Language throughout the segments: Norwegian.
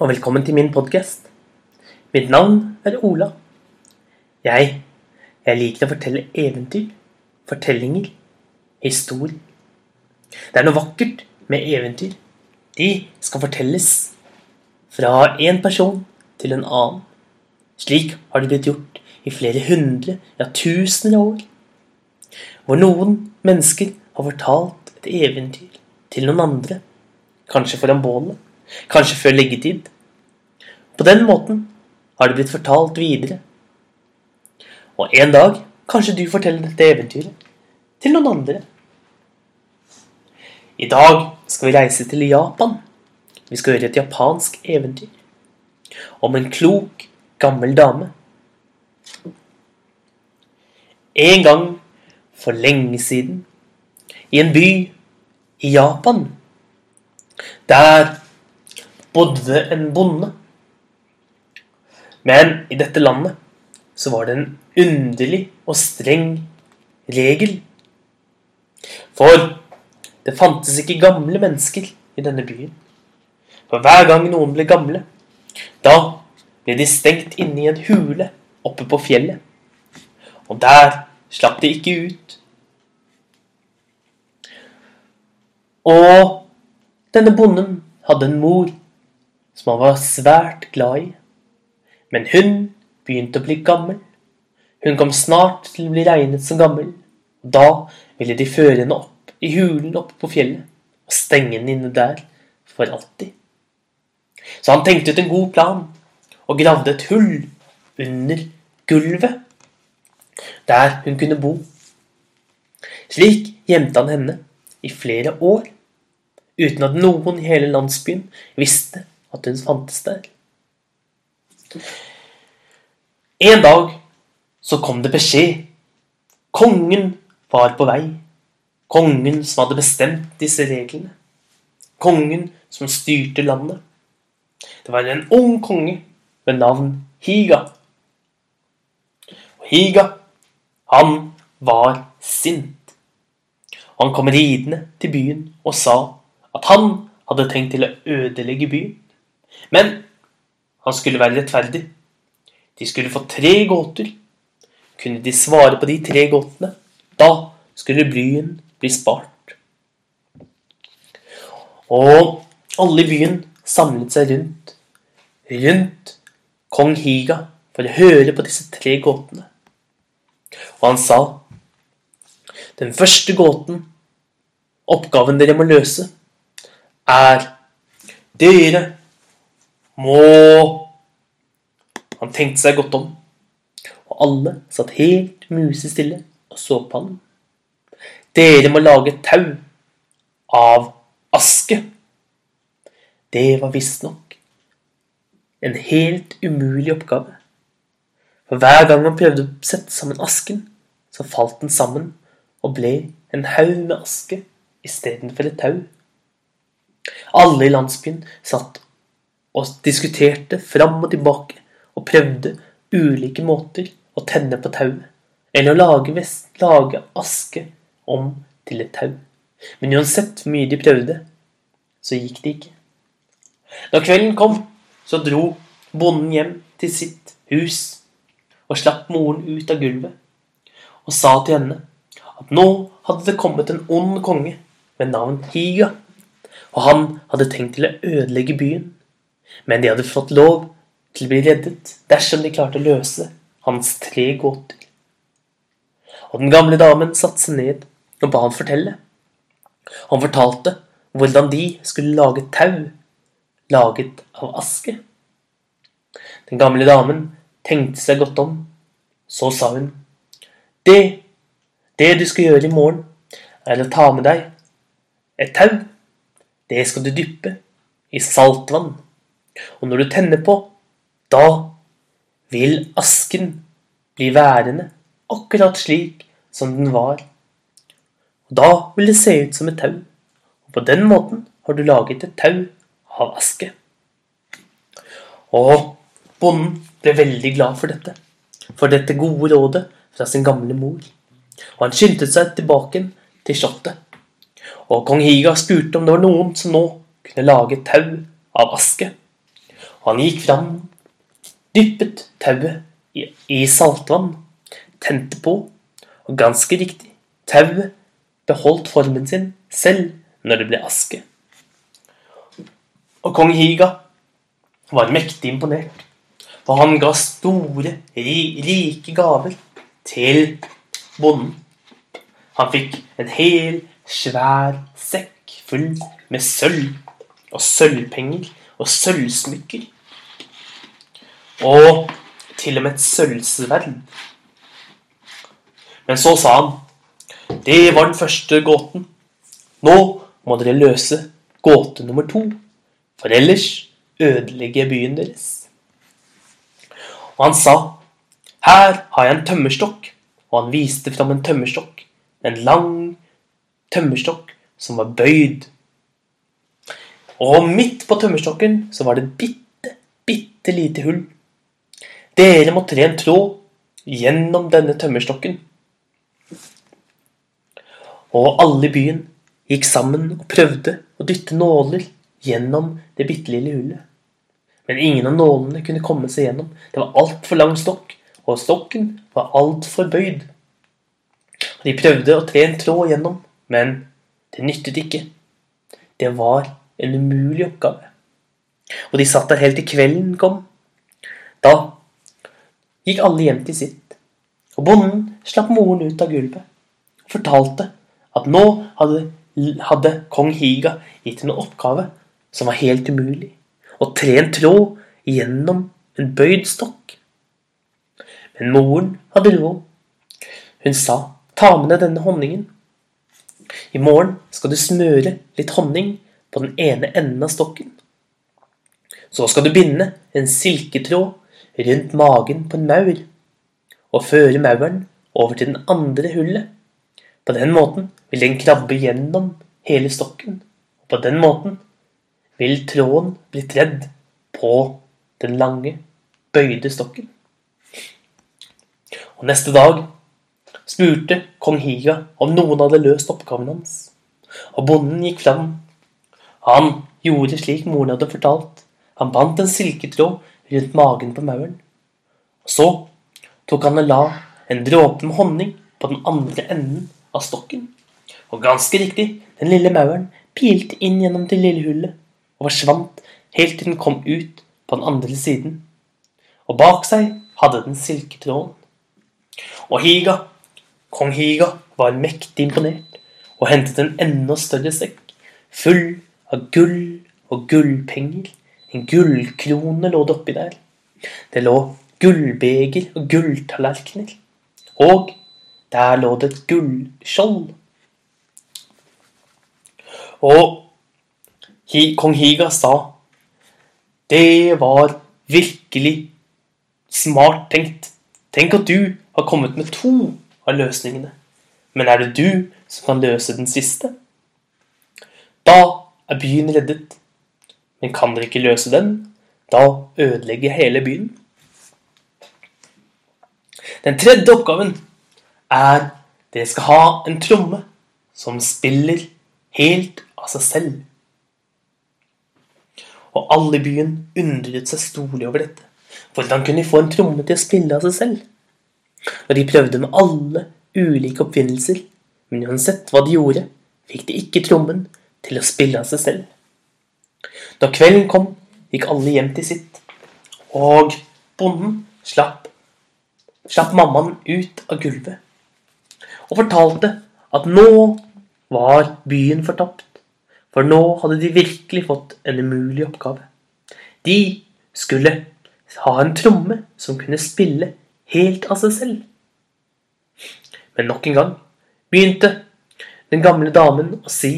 og velkommen til min podkast. Mitt navn er Ola. Jeg, jeg liker å fortelle eventyr, fortellinger, historier. Det er noe vakkert med eventyr. De skal fortelles fra en person til en annen. Slik har det blitt gjort i flere hundre, ja tusener år. Hvor noen mennesker har fortalt et eventyr til noen andre. Kanskje foran bålet, kanskje før leggetid. På den måten har det blitt fortalt videre. Og en dag kanskje du forteller dette eventyret til noen andre. I dag skal vi reise til Japan. Vi skal høre et japansk eventyr om en klok, gammel dame. En gang for lenge siden, i en by i Japan, der bodde en bonde. Men i dette landet så var det en underlig og streng regel. For det fantes ikke gamle mennesker i denne byen. For hver gang noen ble gamle, da ble de stengt inne i en hule oppe på fjellet. Og der slapp de ikke ut. Og denne bonden hadde en mor som han var svært glad i. Men hun begynte å bli gammel. Hun kom snart til å bli regnet som gammel. og Da ville de føre henne opp i hulen oppe på fjellet og stenge henne inne der for alltid. Så han tenkte ut en god plan og gravde et hull under gulvet der hun kunne bo. Slik gjemte han henne i flere år uten at noen i hele landsbyen visste at hun fantes der. En dag så kom det beskjed. Kongen var på vei. Kongen som hadde bestemt disse reglene. Kongen som styrte landet. Det var en ung konge ved navn Higa. Og Higa, han var sint. Han kom ridende til byen og sa at han hadde tenkt til å ødelegge byen. Men han skulle være rettferdig. De skulle få tre gåter. Kunne de svare på de tre gåtene, da skulle byen bli spart. Og alle i byen samlet seg rundt, rundt kong Higa for å høre på disse tre gåtene. Og han sa den første gåten, oppgaven dere må løse, er Dere må Han tenkte seg godt om, og alle satt helt musestille og så på ham. Dere må lage et tau av aske. Det var visstnok en helt umulig oppgave. For hver gang man prøvde å sette sammen asken, så falt den sammen og ble en haug med aske istedenfor et tau. Alle i landsbyen satt og diskuterte fram og tilbake og prøvde ulike måter å tenne på tauet, eller å lage, vest, lage aske om til et tau. Men uansett hvor mye de prøvde, så gikk det ikke. Da kvelden kom, så dro bonden hjem til sitt hus og slapp moren ut av gulvet og sa til henne at nå hadde det kommet en ond konge med navn Higa og han hadde tenkt til å ødelegge byen. Men de hadde fått lov til å bli reddet dersom de klarte å løse hans tre gåter. Og den gamle damen satte seg ned og ba han fortelle. Han fortalte hvordan de skulle lage tau laget av aske. Den gamle damen tenkte seg godt om. Så sa hun, det, det du skal gjøre i morgen, er å ta med deg et tau det skal du dyppe i saltvann. Og når du tenner på, da vil asken bli værende akkurat slik som den var. Og da vil det se ut som et tau. Og på den måten har du laget et tau av aske. Og bonden ble veldig glad for dette, for dette gode rådet fra sin gamle mor. Og han skyndte seg tilbake til slottet og kong Higa spurte om det var noen som nå kunne lage tau av aske. Han gikk fram, dyppet tauet i saltvann, tente på, og ganske riktig, tauet beholdt formen sin selv når det ble aske. Og kong Higa var mektig imponert, for han ga store, rike gaver til bonden. Han fikk en hel, svær sekk full med sølv og sølvpenger og sølvsmykker. Og til og med et sølvsverd. Men så sa han Det var den første gåten. Nå må dere løse gåte nummer to, for ellers ødelegger jeg byen deres. Og han sa Her har jeg en tømmerstokk, og han viste fram en tømmerstokk. En lang tømmerstokk som var bøyd. Og midt på tømmerstokken så var det et bitte, bitte lite hull. Dere må tre en tråd gjennom denne tømmerstokken. Og alle i byen gikk sammen og prøvde å dytte nåler gjennom det bitte lille hullet. Men ingen av nålene kunne komme seg gjennom. Det var altfor lang stokk, og stokken var altfor bøyd. De prøvde å tre en tråd gjennom, men det nyttet ikke. Det var en umulig oppgave. Og de satt der helt til kvelden kom. Da gikk alle hjem til sitt, og bonden slapp moren ut av gulvet og fortalte at nå hadde, hadde kong Higa gitt henne en oppgave som var helt umulig. Å tre en tråd gjennom en bøyd stokk. Men moren hadde råd. Hun sa ta med deg denne honningen. I morgen skal du smøre litt honning på den ene enden av stokken. Så skal du binde en silketråd rundt magen på en maur og føre mauren over til den andre hullet. På den måten vil den krabbe gjennom hele stokken, og på den måten vil tråden bli tredd på den lange, bøyde stokken. Og neste dag spurte kong Higa om noen hadde løst oppgaven hans, og bonden gikk fram. Han gjorde slik moren hadde fortalt. Han bandt en silketråd rundt magen på mauren. Så tok han og la en dråpe med honning på den andre enden av stokken. Og ganske riktig, den lille mauren pilte inn gjennom det lille hullet og forsvant helt til den kom ut på den andre siden. Og bak seg hadde den silketråden. Og Higa, kong Higa, var mektig imponert og hentet en enda større sekk, full av gull og gullpenger. En gullkrone lå det oppi der. Det lå gullbeger og gulltallerkener. Og der lå det et gullskjold. Og kong Higa sa det var virkelig smart tenkt. Tenk at du har kommet med to av løsningene. Men er det du som kan løse den siste? Da er byen reddet. Men kan dere ikke løse den, da ødelegger hele byen. Den tredje oppgaven er dere skal ha en tromme som spiller helt av seg selv. Og alle i byen undret seg storlig over dette. Hvordan kunne de få en tromme til å spille av seg selv? Og de prøvde med alle ulike oppfinnelser, men uansett hva de gjorde, fikk de ikke trommen til å spille av seg selv. Da kvelden kom, gikk alle hjem til sitt, og bonden slapp, slapp mammaen ut av gulvet og fortalte at nå var byen fortapt, for nå hadde de virkelig fått en umulig oppgave. De skulle ha en tromme som kunne spille helt av seg selv. Men nok en gang begynte den gamle damen å si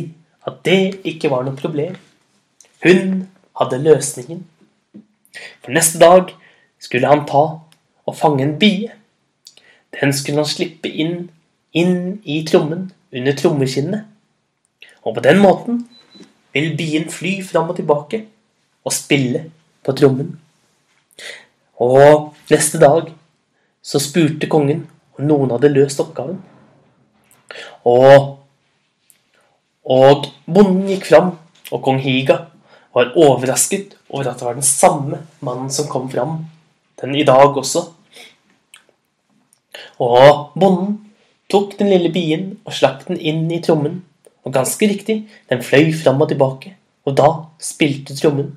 at det ikke var noe problem. Hun hadde løsningen. For neste dag skulle han ta og fange en bie. Den skulle han slippe inn, inn i trommen under trommekinnet. Og på den måten vil bien fly fram og tilbake og spille på trommen. Og neste dag så spurte kongen om noen hadde løst oppgaven. Og, og bonden gikk fram, og kong Higa var overrasket over at det var den samme mannen som kom fram den i dag også. Og bonden tok den lille bien og slapp den inn i trommen, og ganske riktig, den fløy fram og tilbake, og da spilte trommen.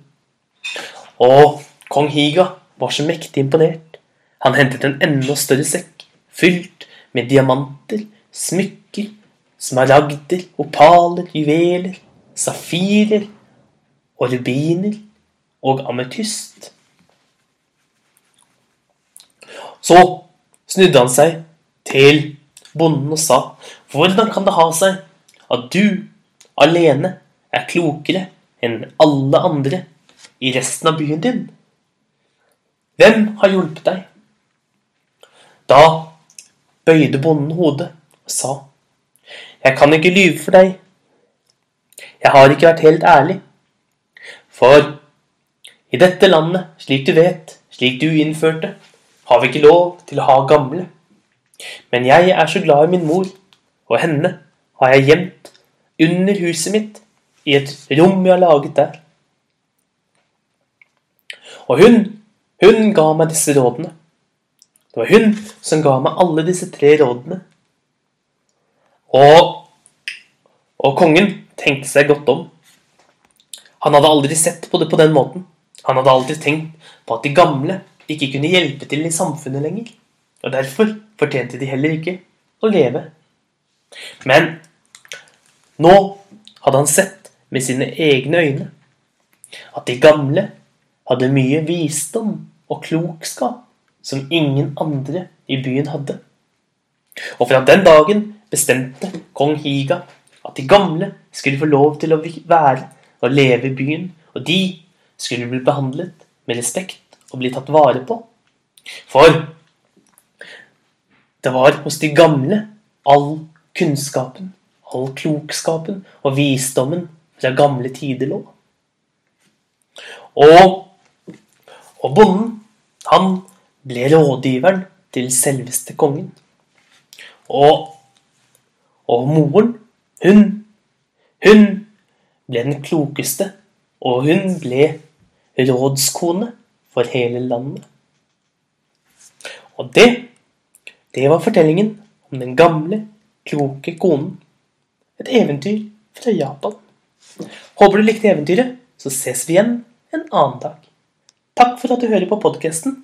Og kong Higa var så mektig imponert. Han hentet en enda større sekk, fylt med diamanter, smykker, smaragder, opaler, juveler, safirer og rubiner og ametyst. Så snudde han seg til bonden og sa, hvordan kan det ha seg at du alene er klokere enn alle andre i resten av byen din? Hvem har hjulpet deg? Da bøyde bonden hodet og sa, jeg kan ikke lyve for deg. Jeg har ikke vært helt ærlig. For i dette landet, slik du vet, slik du innførte, har vi ikke lov til å ha gamle. Men jeg er så glad i min mor, og henne har jeg gjemt under huset mitt i et rom jeg har laget der. Og hun, hun ga meg disse rådene. Det var hun som ga meg alle disse tre rådene. Og, og kongen tenkte seg godt om. Han hadde aldri sett på det på den måten. Han hadde aldri tenkt på at de gamle ikke kunne hjelpe til i samfunnet lenger. Og derfor fortjente de heller ikke å leve. Men nå hadde han sett med sine egne øyne at de gamle hadde mye visdom og klokskap som ingen andre i byen hadde. Og fra den dagen bestemte kong Higa at de gamle skulle få lov til å være og leve i byen, og de skulle bli behandlet med respekt og bli tatt vare på. For det var hos de gamle all kunnskapen, all klokskapen og visdommen fra gamle tider lå. Og, og bonden, han ble rådgiveren til selveste kongen. Og, og moren, hun, hun ble den klokeste, og hun ble rådskone for hele landet. Og det, det var fortellingen om den gamle, kloke konen. Et eventyr fra Japan. Håper du likte eventyret, så ses vi igjen en annen dag. Takk for at du hører på podkasten.